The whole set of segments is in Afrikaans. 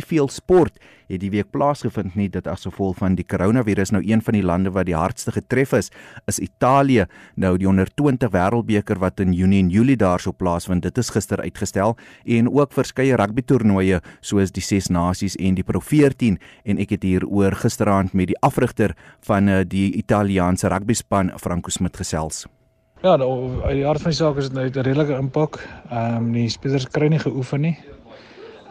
nie veel sport het die week plaasgevind nie dit as gevolg van die koronavirus. Nou een van die lande wat die hardste getref is, is Italië. Nou die onder 20 wêreldbeker wat in Junie en Julie daarso plaasvind, dit is gister uitgestel en ook verskeie rugby toernooie soos die Ses Nasies en die Pro 14 en ek het hier oor gisteraand met die afrigter van uh, die Italiaanse rugby span Franco Smit gesels. Ja, nou, uit die hart van die saak is dit nou 'n redelike impak. Ehm um, die spelers kry nie geoefen nie.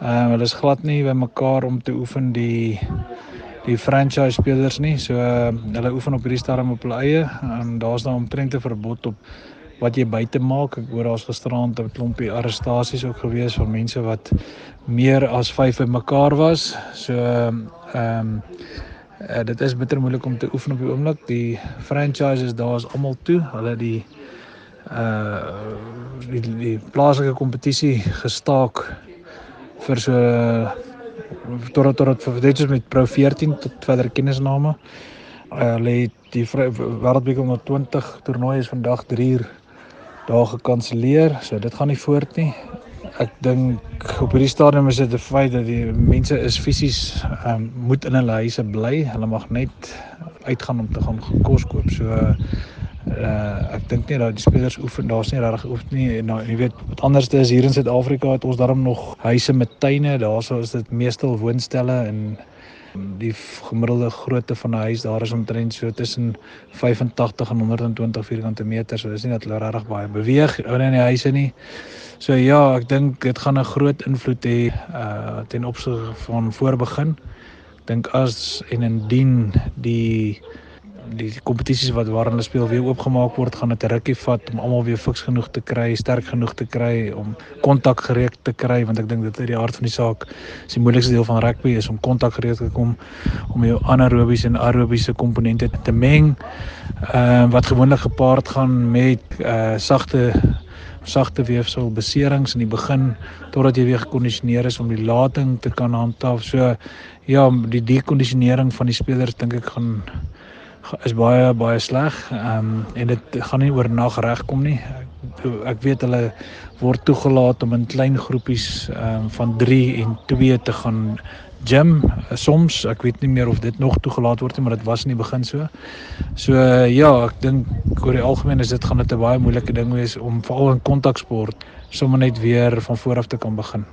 Ehm um, hulle is glad nie by mekaar om te oefen die die franchise spelers nie. So uh, hulle oefen op hierdie stadium op hulle eie. Ehm um, daar's nou omtrent 'n verbod op wat jy buite maak. Ek hoor daar's gisterand 'n klompie arrestasies ook gewees van mense wat meer as 5 by mekaar was. So ehm um, uh, dit is bitter moeilik om te oefen op die oomblik. Die franchises daar is almal toe. Hulle die uh die, die plaaslike kompetisie gestaak vir so tot tot tot dit is met Pro 14 tot verder kennisname. Uh, hulle het die wêreldbeker onder 20 toernooi is vandag 3 uur daar gekanselleer. So dit gaan nie voort nie. Ek dink op hierdie stadium is dit 'n feit dat die mense is fisies um, moet in hulle huise bly. Hulle mag net uitgaan om te gaan kos koop. So uh, ek dink nie dat die spelers oefen daar's nie regtig oefen nie. En nou jy weet wat anders is hier in Suid-Afrika het ons daarom nog huise met tuine. Daarso is dit meestal woonstelle en die gemiddelde grootte van 'n huis daar is omtrent so tussen 85 en 120 vierkante meter. So dis nie dat hulle regtig baie beweeg in die huise nie. So ja ek dink dit gaan 'n groot invloed hê uh ten opsigte van voorbegin dink as en indien die die kompetisies wat waarin hulle speel weer oopgemaak word, gaan dit 'n rukkie vat om almal weer fiks genoeg te kry, sterk genoeg te kry om kontak gereed te kry want ek dink dit is die hart van die saak. Dis die moeilikste deel van rugby is om kontak gereed te kom om jou anaerobiese en aerobiese komponente te meng. Ehm uh, wat gewoonlik gepaard gaan met uh sagte sagte weefsel beserings in die begin totdat jy weer gekondisioneer is om die lating te kan handhaaf. So ja, die dekondisionering van die spelers dink ek gaan is baie baie sleg. Ehm um, en dit gaan nie oornag regkom nie. Ek, ek weet hulle word toegelaat om in klein groepies ehm um, van 3 en 2 te gaan gym soms. Ek weet nie meer of dit nog toegelaat word nie, maar dit was in die begin so. So uh, ja, ek dink oor die algemeen is dit gaan dit 'n baie moeilike ding wees om veral in kontaksport sommer net weer van voor af te kan begin.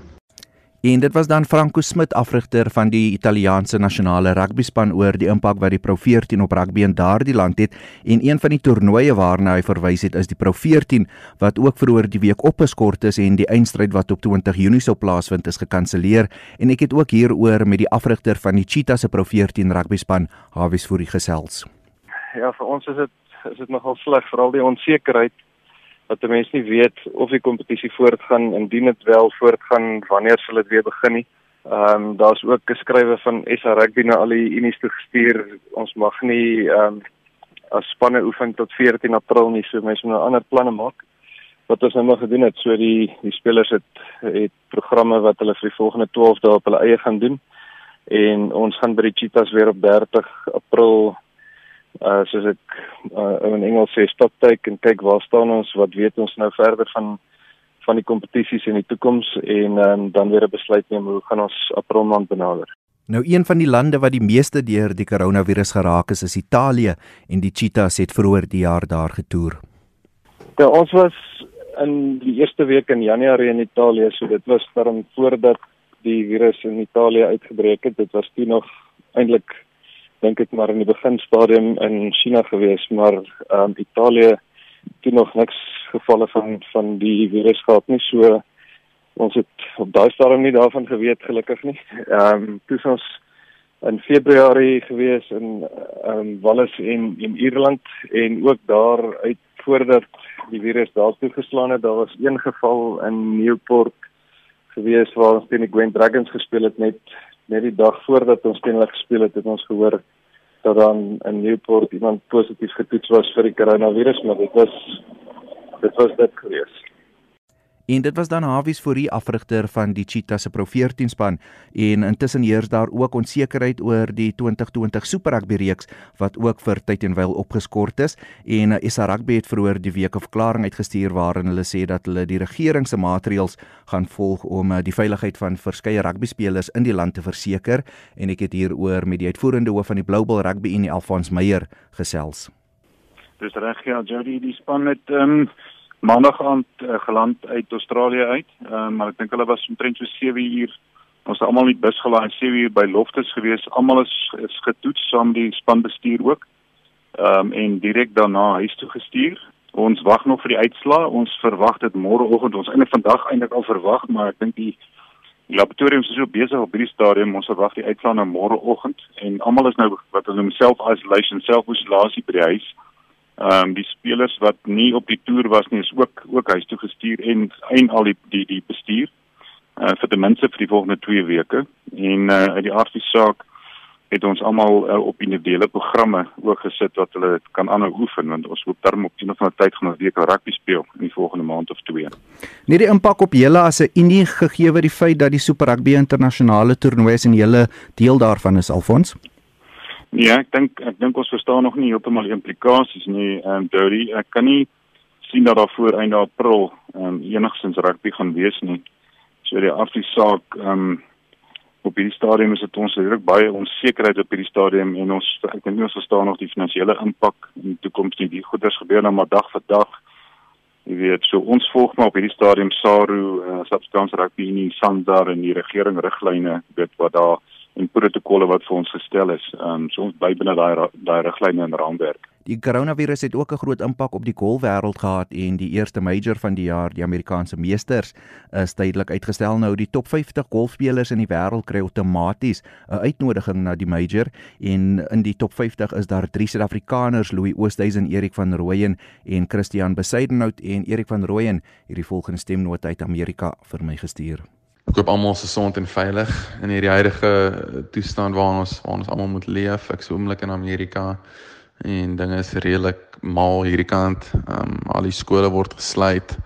En dit was dan Franco Smit afrigter van die Italiaanse nasionale rugbyspan oor die impak wat die Pro 14 op rugby in daardie land het en een van die toernooie waarna hy verwys het is die Pro 14 wat ook vroeër die week opgeskort is en die eindstryd wat op 20 Junie sou plaasvind is gekanselleer en ek het ook hieroor met die afrigter van die Cheetahs se Pro 14 rugbyspan Hawies voor die gesels. Ja, vir ons is dit is dit nogal sleg veral die onsekerheid dat die mense nie weet of die kompetisie voortgaan indien dit wel voortgaan wanneer sal dit weer begin nie. Ehm um, daar's ook geskrywe van SA Rugby na al die unies toe gestuur. Ons mag nie ehm um, as spanne oefen tot 14 April nie, so mense moet nou ander planne maak. Wat ons nou maar gedoen het, so die die spelers het het programme wat hulle vir die volgende 12 dae op hulle eie gaan doen. En ons gaan by die Cheetahs weer op 30 April uh soos ek uh, in Engels sê stop take en kyk waar staan ons wat weet ons nou verder van van die kompetisies in die toekoms en um, dan weer 'n besluit neem hoe gaan ons April maand benader. Nou een van die lande wat die meeste deur die koronavirus geraak is is Italië en die Cheetahs het vroeër die jaar daar getoer. Ja, ons was in die eerste week in Januarie in Italië, so dit was dan voordat die virus in Italië uitgebreek het. Dit was toe nog eintlik dink ek maar in die beginstadium in China gewees, maar ehm um, Italië het nog niks gevalle van van die virus gehad nie. So ons het op daai stadium nie daarvan geweet gelukkig nie. Ehm um, toe ons in Februarie gewees in ehm um, Wallis en in Ierland en ook daar uit voordat die virus daar toe geslaan het, daar was een geval in Newport gewees waar ons teen die Gwent Dragons gespeel het net net die dag voordat ons hulle gespeel het, het ons gehoor dat dan in Newport iemand positief getoets was vir die koronavirus, maar dit was dit was dit gewees. En dit was dan Hawies Fourie afrigter van die Cheetah se Pro 14 span. En intussen heers daar ook onsekerheid oor die 2020 Super Rugby reeks wat ook vir tyd en wyl opgeskort is. En uh, SA Rugby het vroeër die week 'n verklaring uitgestuur waarin hulle sê dat hulle die regering se maatreëls gaan volg om uh, die veiligheid van verskeie rugby spelers in die land te verseker. En ek het hieroor met die uitvoerende hoof van die Global Rugby Unie Alfons Meyer gesels. Dis reg ja, Jody, die span het ehm um, maandag aand uh, geland uit Australië uit. Ehm um, maar ek dink hulle was omtrent so 7 uur. Ons het almal met bus gelaai 7 uur by Loftus gewees. Almal is, is getoets saam die spanbestuur ook. Ehm um, en direk daarna huis toe gestuur. Ons wag nog vir die uitslae. Ons verwag dit môreoggend. Ons eintlik vandag eintlik al verwag, maar ek dink die laboratorium is so besig op hierdie stadium. Ons verwag die uitslae nou môreoggend en almal is nou wat hulle homself isolation self-isolasie by die huis. Ehm um, die spelers wat nie op die toer was nie is ook ook huis toe gestuur en en al die die die bestuur uh, vir ten minste vir die volgende 2 weke en uh, uit die aard van die saak het ons almal uh, op individuele programme ook gesit wat hulle kan aanhou oefen want ons hoop darm op 'n of ander tyd gaan ons weer rugby speel in die volgende maand of twee. Net die impak op julle as 'n unie gegee die feit dat die Super Rugby internasionale toernooi is en julle deel daarvan is Alfons. Ja, ek dink ek dink ons verstaan nog nie heeltemal die implikasies nie. Ehm um, Dodie, ek kan nie sien dat daar voor einde April ehm um, enigsins rugby gaan wees nie. So die afsaak ehm um, op hierdie stadium is dit ons redelik baie onsekerheid op hierdie stadium en ons ek dink nie ons verstaan nog die finansiële impak in die toekoms nie. Die goeders gebeur nou maar dag vir dag. Jy weet, so ons volg maar op hierdie stadium SARU, uh, Substance Rugby Unie, SANDAR en die regering riglyne weet wat daar en protokolle wat vir ons gestel is. Ehm um, so ons bly binne daai daai riglyne en raamwerk. Die koronavirus het ook 'n groot impak op die golfwêreld gehad en die eerste major van die jaar, die Amerikaanse Meesters, is tydelik uitgestel. Nou die top 50 golfspelers in die wêreld kry outomaties 'n uitnodiging na die major en in die top 50 is daar drie Suid-Afrikaners, Louis Oosthuizen, Erik van Rooyen en Christian Besuidenhout en Erik van Rooyen hierdie volgende stemnota uit Amerika vir my gestuur. Ek hoop almal gesond en veilig in hierdie huidige toestand waarin ons waar ons almal moet leef. Ek soomlik in Amerika en dinge is redelik mal hierdie kant. Ehm um, al die skole word gesluit.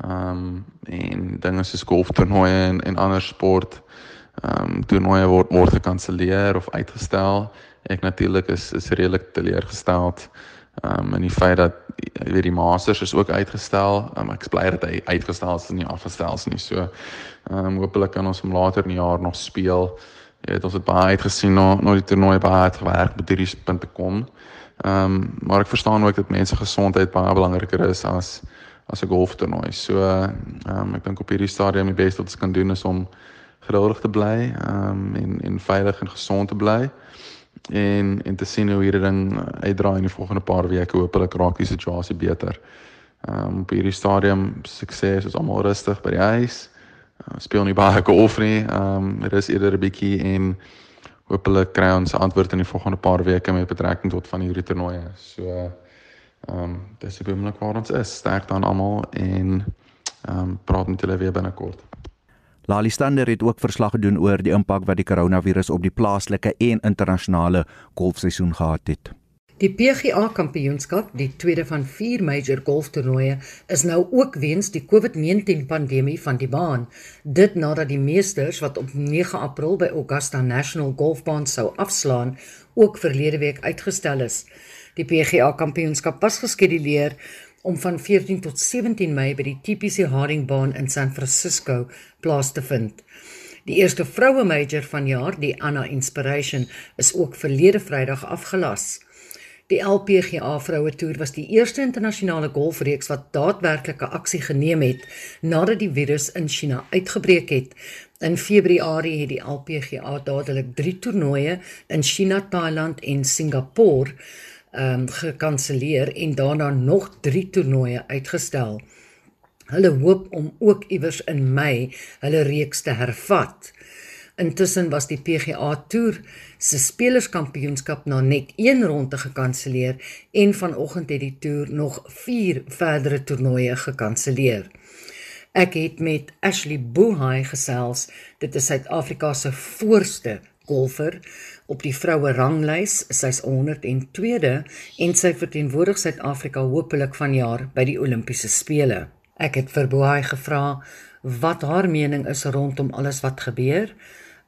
Ehm um, en dinge soos golftoernooie en en ander sport ehm um, toernooie word word gekanselleer of uitgestel. Ek natuurlik is is redelik teleurgesteld. Ehm um, en die feit dat jy weet die masters is ook uitgestel. Um, ek is bly dat hy uitgestel is en nie afgestel is nie. So Ehm um, hopelik kan ons hom later in die jaar nog speel. Jy weet ons het baie uitgesien na na die toernooi baie hard gewerk met hierdie punte kom. Ehm um, maar ek verstaan ook dat mense gesondheid baie belangriker is as as 'n golftoernooi. So ehm um, ek dink op hierdie stadium die beste wat ons kan doen is om geduldig te bly ehm um, en en veilig en gesond te bly en en te sien hoe hierdie ding uitdraai in die volgende paar weke hopelik raak die situasie beter. Ehm um, op hierdie stadium sukses is almal rustig by die huis. Uh, speel nie baie golf nie. Ehm um, is eerder 'n bietjie en hopelik kry ons antwoord in die volgende paar weke met betrekking tot van hierdie toernooie. So ehm um, dis op oomblik waar ons is. Sterk dan almal en ehm um, praat met julle weer binnekort. Lali Stander het ook verslag gedoen oor die impak wat die koronavirus op die plaaslike en internasionale golfseisoen gehad het. Die PGA Kampioenskap, die tweede van 4 major golftoernooie, is nou ook weens die COVID-19 pandemie van die baan. Dit nadat die meesters wat op 9 April by Augusta National Golfbaan sou afslaan, ook verlede week uitgestel is. Die PGA Kampioenskap was geskeduleer om van 14 tot 17 Mei by die TPC Hardingbaan in San Francisco plaas te vind. Die eerste vroue major van jaar, die Anna Inspiration, is ook verlede Vrydag afgelas. Die LPGA Vroue Toer was die eerste internasionale golfreeks wat daadwerklike aksie geneem het nadat die virus in China uitgebreek het. In Februarie het die LPGA dadelik 3 toernooie in China, Thailand en Singapore ehm um, gekanselleer en daarna nog 3 toernooie uitgestel. Hulle hoop om ook iewers in Mei hulle reeks te hervat. Intussen was die PGA Tour se spelerskampioenskap na net een ronde gekanselleer en vanoggend het die toer nog 4 verdere toernooie gekanselleer. Ek het met Ashley Bohai gesels. Dit is Suid-Afrika se voorste golfer op die vroue ranglys. Sy's 102de en sy verteenwoordig Suid-Afrika hopelik vanjaar by die Olimpiese spele. Ek het vir Boai gevra wat haar mening is rondom alles wat gebeur.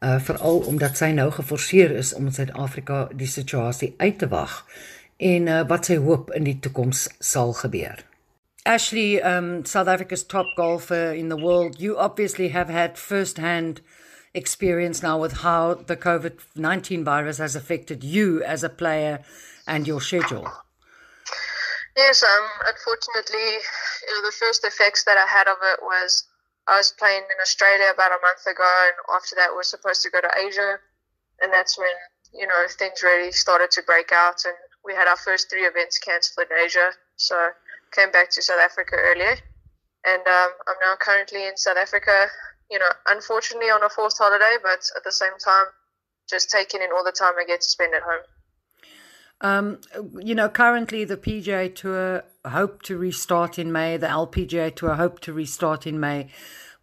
Uh veral omdat sy nou geforseer is om in Suid-Afrika die situasie uit te wag en uh, wat sy hoop in die toekoms sal gebeur. Ashley, um, South Africa's top golfer in the world, you obviously have had first-hand experience now with how the COVID 19 virus has affected you as a player and your schedule. Yes, um, unfortunately, you know, the first effects that I had of it was I was playing in Australia about a month ago, and after that, we are supposed to go to Asia, and that's when you know things really started to break out, and we had our first three events cancelled in Asia. So came back to South Africa earlier, and um, I'm now currently in South Africa. You know, unfortunately on a forced holiday, but at the same time, just taking in all the time I get to spend at home. Um, you know, currently the PGA Tour hope to restart in May. The LPGA Tour hope to restart in May.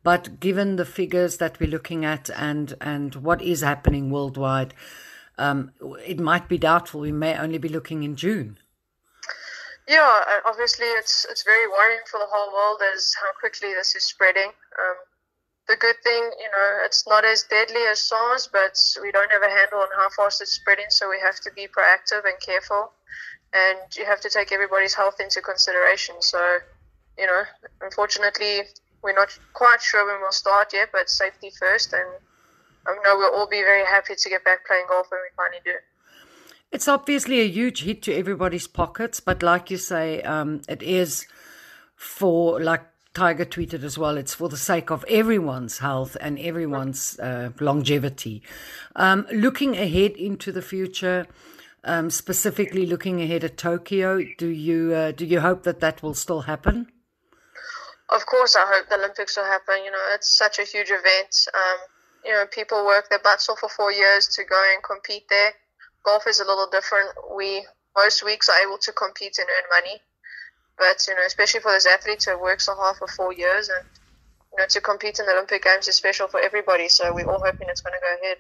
But given the figures that we're looking at and and what is happening worldwide, um, it might be doubtful. We may only be looking in June. Yeah, obviously it's it's very worrying for the whole world as how quickly this is spreading. Um, the good thing, you know, it's not as deadly as SARS, but we don't have a handle on how fast it's spreading, so we have to be proactive and careful, and you have to take everybody's health into consideration. So, you know, unfortunately, we're not quite sure when we'll start yet, but safety first, and I know we'll all be very happy to get back playing golf when we finally do. It's obviously a huge hit to everybody's pockets, but like you say, um, it is for like Tiger tweeted as well. It's for the sake of everyone's health and everyone's uh, longevity. Um, looking ahead into the future, um, specifically looking ahead at Tokyo, do you uh, do you hope that that will still happen? Of course, I hope the Olympics will happen. You know, it's such a huge event. Um, you know, people work their butts off for four years to go and compete there golf is a little different. We most weeks are able to compete and earn money, but you know, especially for those athletes who work so hard for four years, and you know, to compete in the Olympic Games is special for everybody. So we're all hoping it's going to go ahead.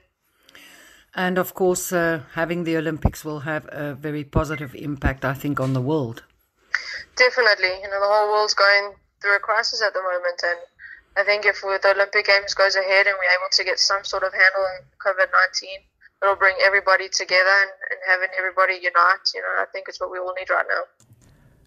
And of course, uh, having the Olympics will have a very positive impact, I think, on the world. Definitely, you know, the whole world's going through a crisis at the moment, and I think if the Olympic Games goes ahead and we're able to get some sort of handle on COVID nineteen it'll bring everybody together and, and having everybody unite. You know, I think it's what we all need right now.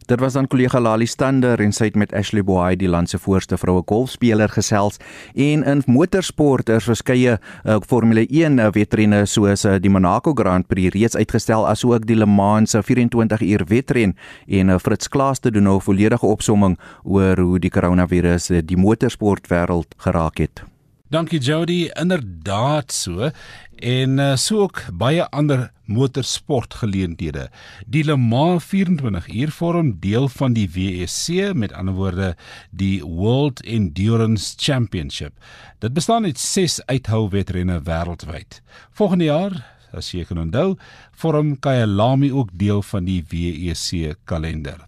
Dit was dan kollega Lali Stander en sy het met Ashley Boy die land se voorste vroue golfspeler gesels en in motorsport is verskeie uh, Formule 1 uh, wedrenne soos uh, die Monaco Grand Prix reeds uitgestel asook die Le Mans se 24 uur wedren en uh, Fritz Klaas te doen 'n volledige opsomming oor hoe die koronavirus uh, die motorsportwêreld geraak het. Dankie Jody, inderdaad so en uh, so ook baie ander motorsportgeleenthede. Die Le Mans 24 uur vorm deel van die WEC, met ander woorde die World Endurance Championship. Dit bestaan uit 6 uithouwedrenne wêreldwyd. Volgende jaar, as jy kan onthou, vorm Kyalami ook deel van die WEC kalender.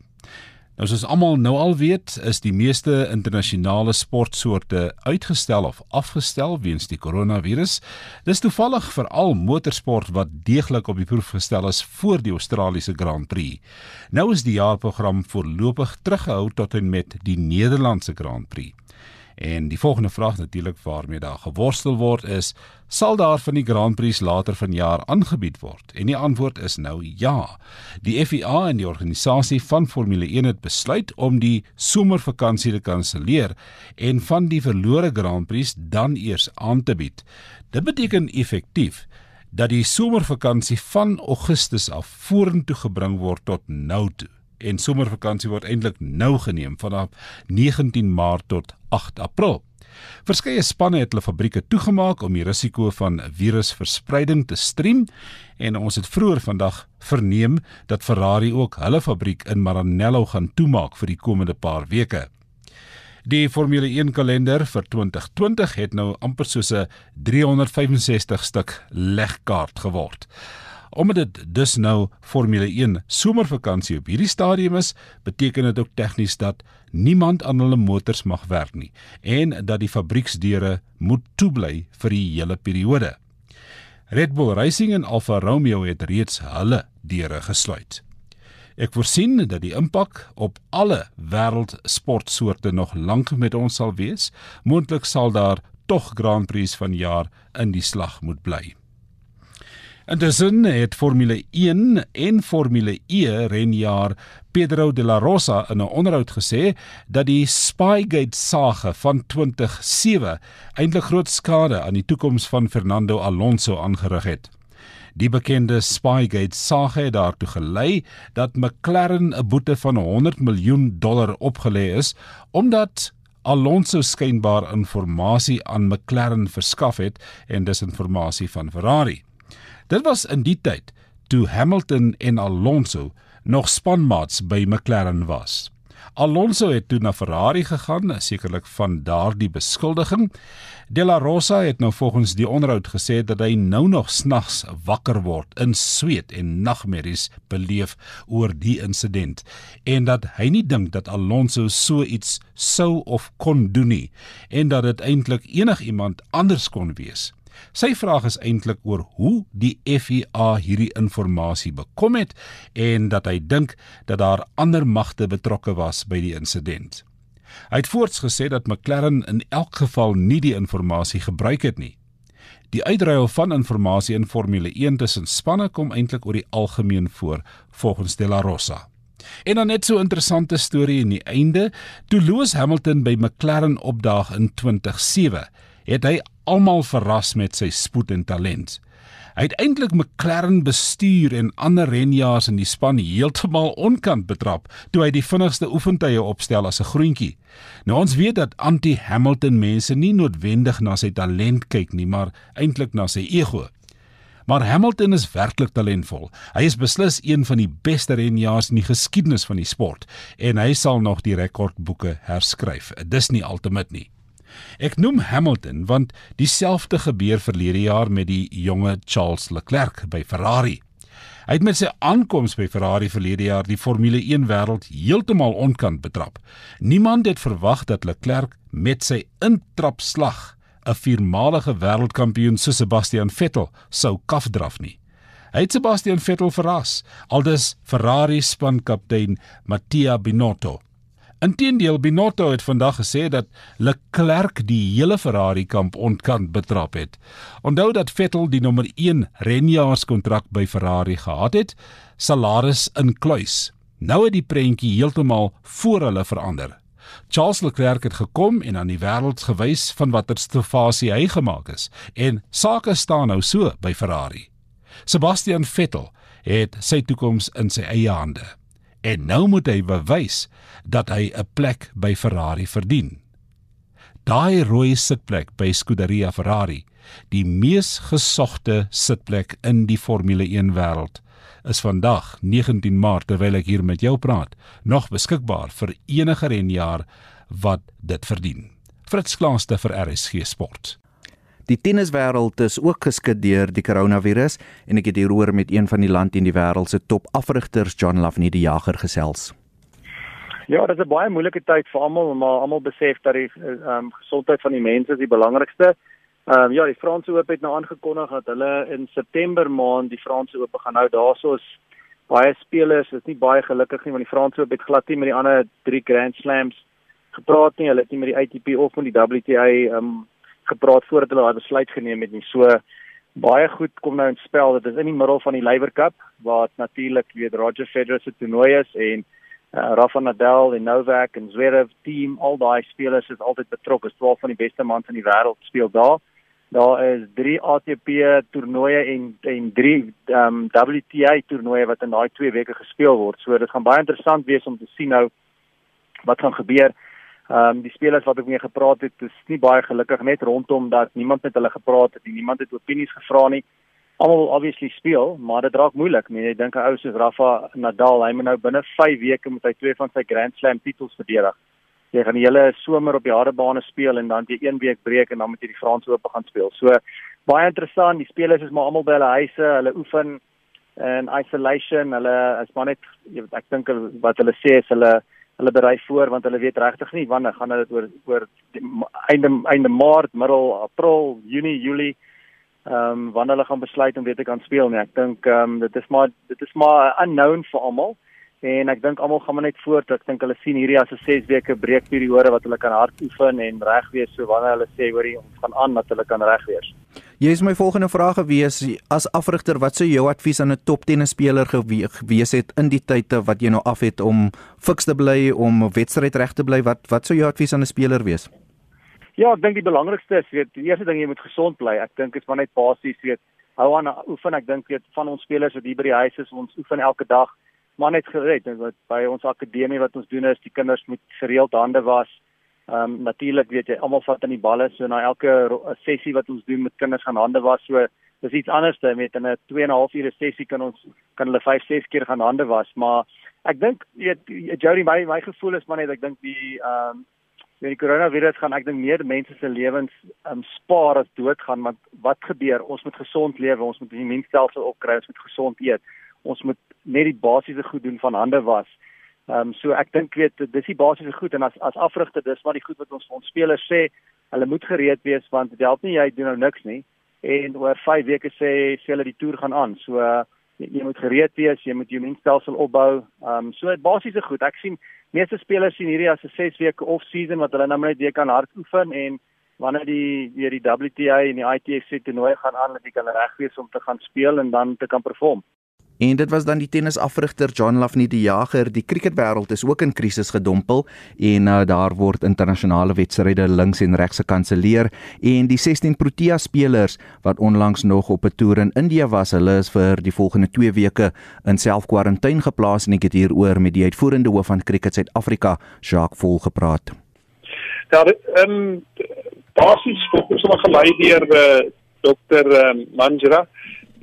Nou soos almal nou al weet, is die meeste internasionale sportsoorte uitgestel of afgestel weens die koronavirus. Dis toevallig veral motorsport wat deeglik op die proef gestel is voor die Australiese Grand Prix. Nou is die jaarprogram voorlopig teruggehou tot en met die Nederlandse Grand Prix. En die volgende vraag natuurlik waarmee daar geworstel word is, sal daar van die Grand Prix later vanjaar aangebied word? En die antwoord is nou ja. Die FIA en die organisasie van Formule 1 het besluit om die somervakansie te kanselleer en van die verlore Grand Prix dan eers aan te bied. Dit beteken effektief dat die somervakansie van Augustus af vorentoe gebring word tot nou toe en somervakansie word eintlik nou geneem vanaf 19 Maart tot 8 April. Verskeie spanne het hulle fabrieke toegemaak om die risiko van virusverspreiding te strem en ons het vroeër vandag verneem dat Ferrari ook hulle fabriek in Maranello gaan toemaak vir die komende paar weke. Die Formule 1 kalender vir 2020 het nou amper soos 'n 365 stuk legkaart geword. Omdat dit dus nou Formule 1 somervakansie op hierdie stadium is, beteken dit ook tegnies dat niemand aan hulle motors mag werk nie en dat die fabrieksdeure moet toebly vir die hele periode. Red Bull Racing en Alfa Romeo het reeds hulle deure gesluit. Ek voorsien dat die impak op alle wêreldsportsoorte nog lank met ons sal wees. Moontlik sal daar tog Grand Prix van jaar in die slag moet bly. Intussen het Formule 1 en Formule E renjaer Pedro de la Rosa in 'n onderhoud gesê dat die Spygate sage van 2007 eintlik groot skade aan die toekoms van Fernando Alonso aangerig het. Die bekende Spygate sage het daartoe gelei dat McLaren 'n boete van 100 miljoen dollar opgelê is omdat Alonso skynbaar inligting aan McLaren verskaf het en dis inligting van Ferrari. Dit was in die tyd toe Hamilton en Alonso nog spanmaats by McLaren was. Alonso het toe na Ferrari gegaan, sekerlik van daardie beskuldiging. De La Rosa het nou volgens die onderhoud gesê dat hy nou nog snags wakker word in sweet en nagmerries beleef oor die insident en dat hy nie dink dat Alonso so iets sou of kon doen nie en dat dit eintlik enigiemand anders kon wees. Sy vraag is eintlik oor hoe die FIA hierdie inligting bekom het en dat hy dink dat daar ander magte betrokke was by die insident. Hy het voorts gesê dat McLaren in elk geval nie die inligting gebruik het nie. Die uitruil van inligting in Formule 1 tussen spanne kom eintlik oor die algemeen voor volgens De La Rosa. En dan net so 'n interessante storie in die einde, toe Lewis Hamilton by McLaren opdaag in 2007, het hy almal verras met sy spoed en talent. Hy het eintlik McLaren bestuur en ander renjaars in die span heeltemal onkant betrap toe hy die vinnigste oefentye opstel as 'n groentjie. Nou ons weet dat anti-Hamilton mense nie noodwendig na sy talent kyk nie, maar eintlik na sy ego. Maar Hamilton is werklik talentvol. Hy is beslis een van die beste renjaars in die geskiedenis van die sport en hy sal nog die rekordboeke herskryf. Dis nie altemit nie. Ek noem Hamilton want dieselfde gebeur verlede jaar met die jonge Charles Leclerc by Ferrari. Hy het met sy aankoms by Ferrari verlede jaar die Formule 1 wêreld heeltemal onkant betrap. Niemand het verwag dat Leclerc met sy intrapslag 'n viermalige wêreldkampioen soos Sebastian Vettel sou kafdraf nie. Hy het Sebastian Vettel verras, aldus Ferrari spankaptein Mattia Binotto. Inteendeel Binotto het vandag gesê dat Leclerc die hele Ferrari kamp ontkant betrap het. Onthou dat Vettel die nommer 1 renjaarskontrak by Ferrari gehad het, salaris inkluis. Nou het die prentjie heeltemal voor hulle verander. Charles Leclerc het gekom en aan die wêreld gewys van watter stofasie hy gemaak is en sake staan nou so by Ferrari. Sebastian Vettel het sy toekoms in sy eie hande en nou moet hy bewys dat hy 'n plek by Ferrari verdien. Daai rooi sitplek by Scuderia Ferrari, die mees gesogte sitplek in die Formule 1 wêreld, is vandag 19 Maart terwyl ek hier met jou praat, nog beskikbaar vir enige renjaer wat dit verdien. Fritz Klaaste vir RSG Sport. Die tenniswêreld is ook geskit deur die koronavirus en ek het hieroor met een van die land in die wêreld se top afrigters John Lavnie die Jager gesels. Ja, dit is 'n baie moeilike tyd vir almal, maar almal besef dat die ehm um, gesondheid van die mense is die belangrikste. Ehm um, ja, die Franse Oop het nou aangekondig dat hulle in September maand die Franse Oop gaan hou. Daarsoos baie spelers is nie baie gelukkig nie want die Franse Oop het glad nie met die ander 3 Grand Slams gepraat nie. Hulle het nie met die ATP of met die WTA ehm um, gepraat voordat hulle daai besluit geneem het nie. So baie goed kom nou in spel. Dit is in die middel van die Laver Cup waar natuurlik weet Roger Federer se toernooi is en uh, Rafa Nadal en Novak en Zverev team al daai spelers is altyd betrokke. Is 12 van die beste mans in die wêreld speel daar. Daar is 3 ATP toernooie en en 3 um, WTA toernooie wat in daai 2 weke gespeel word. So dit gaan baie interessant wees om te sien nou wat gaan gebeur. Ehm um, die spelers wat ek mee gepraat het, is nie baie gelukkig net rondom dat niemand met hulle gepraat het en niemand het opinies gevra nie. Almal obviously speel, maar dit raak moeilik. Mens dink 'n ou soos Rafa Nadal, hy moet nou binne 5 weke met hy twee van sy Grand Slam titels verdedig. Jy gaan die hele somer op die hardebane speel en dan jy een week breek en dan moet jy die Franse Ope gaan speel. So baie interessant. Die spelers is maar almal by hulle huise, hulle oefen in isolation. Hulle is maar net ek dink wat hulle sê is hulle hulle berei voor want hulle weet regtig nie wanneer gaan hulle dit oor oor einde einde maart, middel april, junie, julie ehm um, wanneer hulle gaan besluit om weer te kan speel nie. Ek dink ehm um, dit is maar dit is maar unknown vir almal en ek dink almal gaan maar net voort. Ek dink hulle sien hierdie as 'n 6 weke breekperiode wat hulle kan hard oefen en reg wees so wanneer hulle sê hoor jy ons gaan aan dat hulle kan reg wees. Jy is my volgende vraag gewees as afrigter wat sou jou advies aan 'n top tennisspeler gewees het in die tye wat jy nou af het om fiks te bly om wedstryd reg te bly wat wat sou jou advies aan 'n speler wees? Ja, ek dink die belangrikste is weet die eerste ding jy moet gesond bly. Ek dink dit is maar net basies weet hou aan oefen. Ek dink weet van ons spelers wat hier by die huis is, ons oefen elke dag maar net gered en wat by ons akademie wat ons doen is die kinders moet gereeld hande was. Ehm um, natuurlik weet jy almal vat aan die balle so na elke sessie wat ons doen met kinders gaan hande was so dis iets anders dan met 'n 2 en 'n half ure sessie kan ons kan hulle 5 6 keer gaan hande was maar ek dink weet Jody my my gevoel is maar net ek dink die ehm um, met die koronavirus gaan ek dink meer mense se lewens um, spaar as doodgaan want wat gebeur ons moet gesond lewe ons moet die immuunstelsel opkry ons moet gesond eet ons moet net die basiese goed doen van hande was. Ehm um, so ek dink weet dis die basiese goed en as as afrigter dis maar die goed wat ons vir ons spelers sê, hulle moet gereed wees want dit help nie jy doen nou niks nie en oor 5 weke sê sê hulle die toer gaan aan. So uh, jy, jy moet gereed wees, jy moet jou immuunstelsel opbou. Ehm um, so dit basiese goed. Ek sien meeste spelers sien hierdie as 'n 6 weke off season wat hulle nou net weer kan hard oefen en wanneer die weer die WTA en die ITF toernooi gaan aan, dat jy kan reg wees om te gaan speel en dan te kan perform. En dit was dan die tennisafrigter John Lafnie die Jager. Die cricketwêreld is ook in krisis gedompel en uh, daar word internasionale wedstryde links en regs gekanselleer en die 16 Protea spelers wat onlangs nog op 'n toer in India was, hulle is vir die volgende 2 weke in self-kwarantyne geplaas en ek het hieroor met die uitvoerende hoof van Cricket Suid-Afrika, Jacques Vol gepraat. Ja, ehm um, basies fokus ons gelei deur uh, Dr. Um, Manjra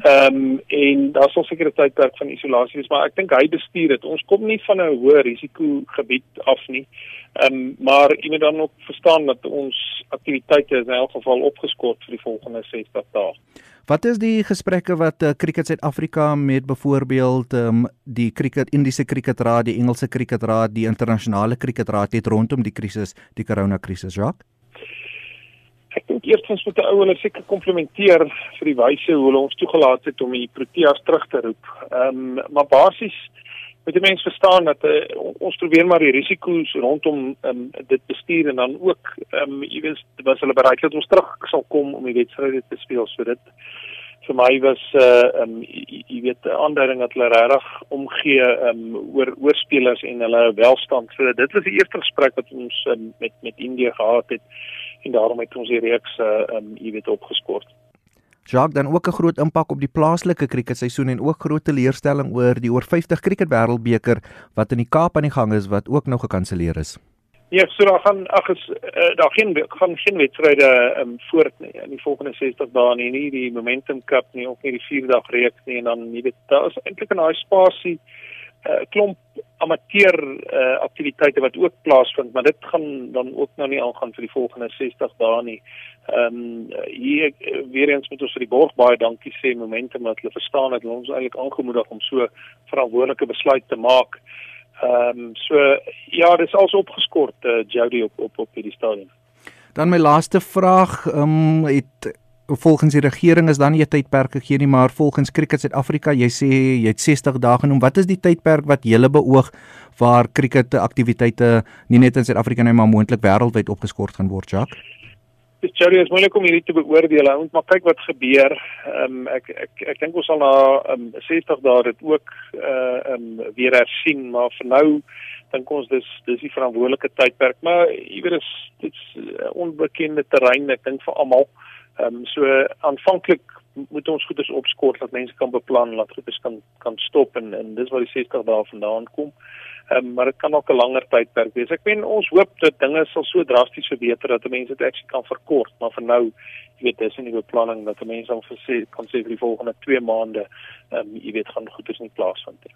Ehm um, en daar sal seker 'n tydperk van isolasie wees, maar ek dink hy bestuur dit. Ons kom nie van 'n hoë risiko gebied af nie. Ehm um, maar jy moet dan ook verstaan dat ons aktiwiteite in elk geval opgeskort vir die volgende 60 dae. Wat is die gesprekke wat uh, Cricket Suid-Afrika met byvoorbeeld ehm um, die Cricket Indiese Cricketraad, die Engelse Cricketraad, die internasionale Cricketraad het rondom die krisis, die corona krisis, Jacques? Ek dink eerstens moet 'n ou hulle seker komplimenteer vir die wyse hoe hulle ons toegelaat het om die Proteas terug te roep. Ehm um, maar basies moet die mense verstaan dat uh, ons probeer maar die risiko's rondom um, dit bestuur en dan ook ehm um, jy weet was hulle bereid dat ons terug sal kom om die wedstryd te speel so dit vir my was uh um jy weet 'n aanduiding dat hulle regtig omgee um oor oor spelers en hulle welstand. So dit was die eerste gesprek wat ons um, met met Indië gehad het en daarom het ons die reeks uh um jy weet opgeskort. Jacques dan ook 'n groot impak op die plaaslike kriketseisoen en ook groot teleurstelling oor die oor 50 kriket wêreldbeker wat in die Kaap aan die gang is wat ook nog gekanselleer is. Ja, so daar gaan ag is uh, daar geen gaan geen wedstryde um, voort nie in die volgende 60 dae nie, nie die Momentum Cup nie, ook nie die 4 dag reeks nie en dan nie weet daar is eintlik 'n daai spasie uh, eh, klomp amateur uh, aktiwiteite wat ook plaasvind, maar dit gaan dan ook nou nie aangaan vir die volgende 60 dae nie. Ehm um, hier weer eens moet ons vir die borg baie dankie sê Momentum dat hulle verstaan dat ons eintlik aangemoedig om so verantwoordelike besluit te maak. Ehm um, so ja, dis also opgeskort uh, Jody op op op hierdie stadium. Dan my laaste vraag, ehm um, het volgens die regering is dan nie 'n tydperk gegee nie, maar volgens Cricket Suid-Afrika, jy sê jy het 60 dae genoem. Wat is die tydperk wat jy beoog waar cricket aktiwiteite nie net in Suid-Afrika nie, maar moontlik wêreldwyd opgeskort gaan word, Jacques? dis Jerry is moeilik om hierdie te beoordeel. Ons moet kyk wat gebeur. Ehm um, ek ek ek dink ons sal na um, 60 dae dit ook uh ehm um, weer hersien, maar vir nou dink ons dis dis die verantwoordelike tydperk, maar jy weet dis dit's uh, onbekende terrein ek dink vir almal. Ehm um, so aanvanklik moet ons goeders opskort dat mense kan beplan, laat goeders kan kan stop en en dis waar die 60 dae vandaan kom. Um, maar dit kan ook 'n langer tydperk wees. Ek meen ons hoop dat dinge sal so drasties verbeter dat mense dit eksie kan verkort, maar vir nou, jy weet, dis nie 'n beplanning dat mense dan vir sê kan sê vir die volgende 2 maande, ehm um, jy weet gaan goeders nie plaasvind nie.